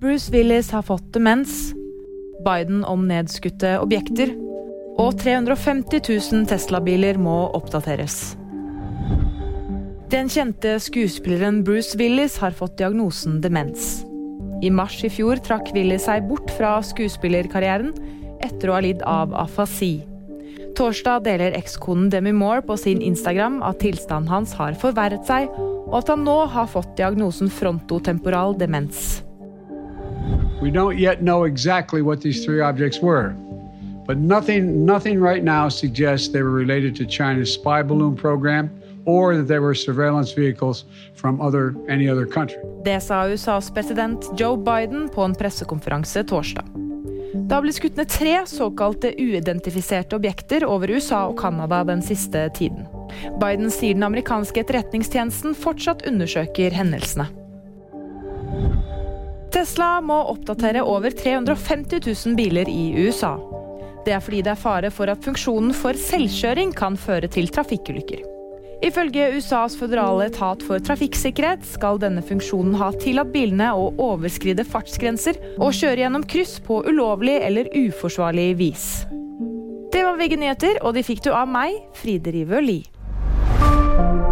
Bruce Willis har fått demens. Biden om nedskutte objekter. Og 350 000 Tesla-biler må oppdateres. Den kjente skuespilleren Bruce Willis har fått diagnosen demens. I mars i fjor trakk Willis seg bort fra skuespillerkarrieren etter å ha lidd av afasi. Torsdag deler ekskonen Demi Moore på sin Instagram at tilstanden hans har forverret seg, og at han nå har fått diagnosen frontotemporal demens. We don't yet know exactly what these three objects were, but nothing, nothing right now suggests they were related to China's spy balloon program any other. Det sa USAs president Joe Biden på en pressekonferanse torsdag. Da ble skutt ned tre såkalte uidentifiserte objekter over USA og Canada den siste tiden. Biden sier den amerikanske etterretningstjenesten fortsatt undersøker hendelsene. Tesla må oppdatere over 350 000 biler i USA. Det er fordi det er fare for at funksjonen for selvkjøring kan føre til trafikkulykker. Ifølge USAs føderale etat for trafikksikkerhet skal denne funksjonen ha tillatt bilene å overskride fartsgrenser og kjøre gjennom kryss på ulovlig eller uforsvarlig vis. Det var VG nyheter, og de fikk du av meg, Fride Rivø Lie.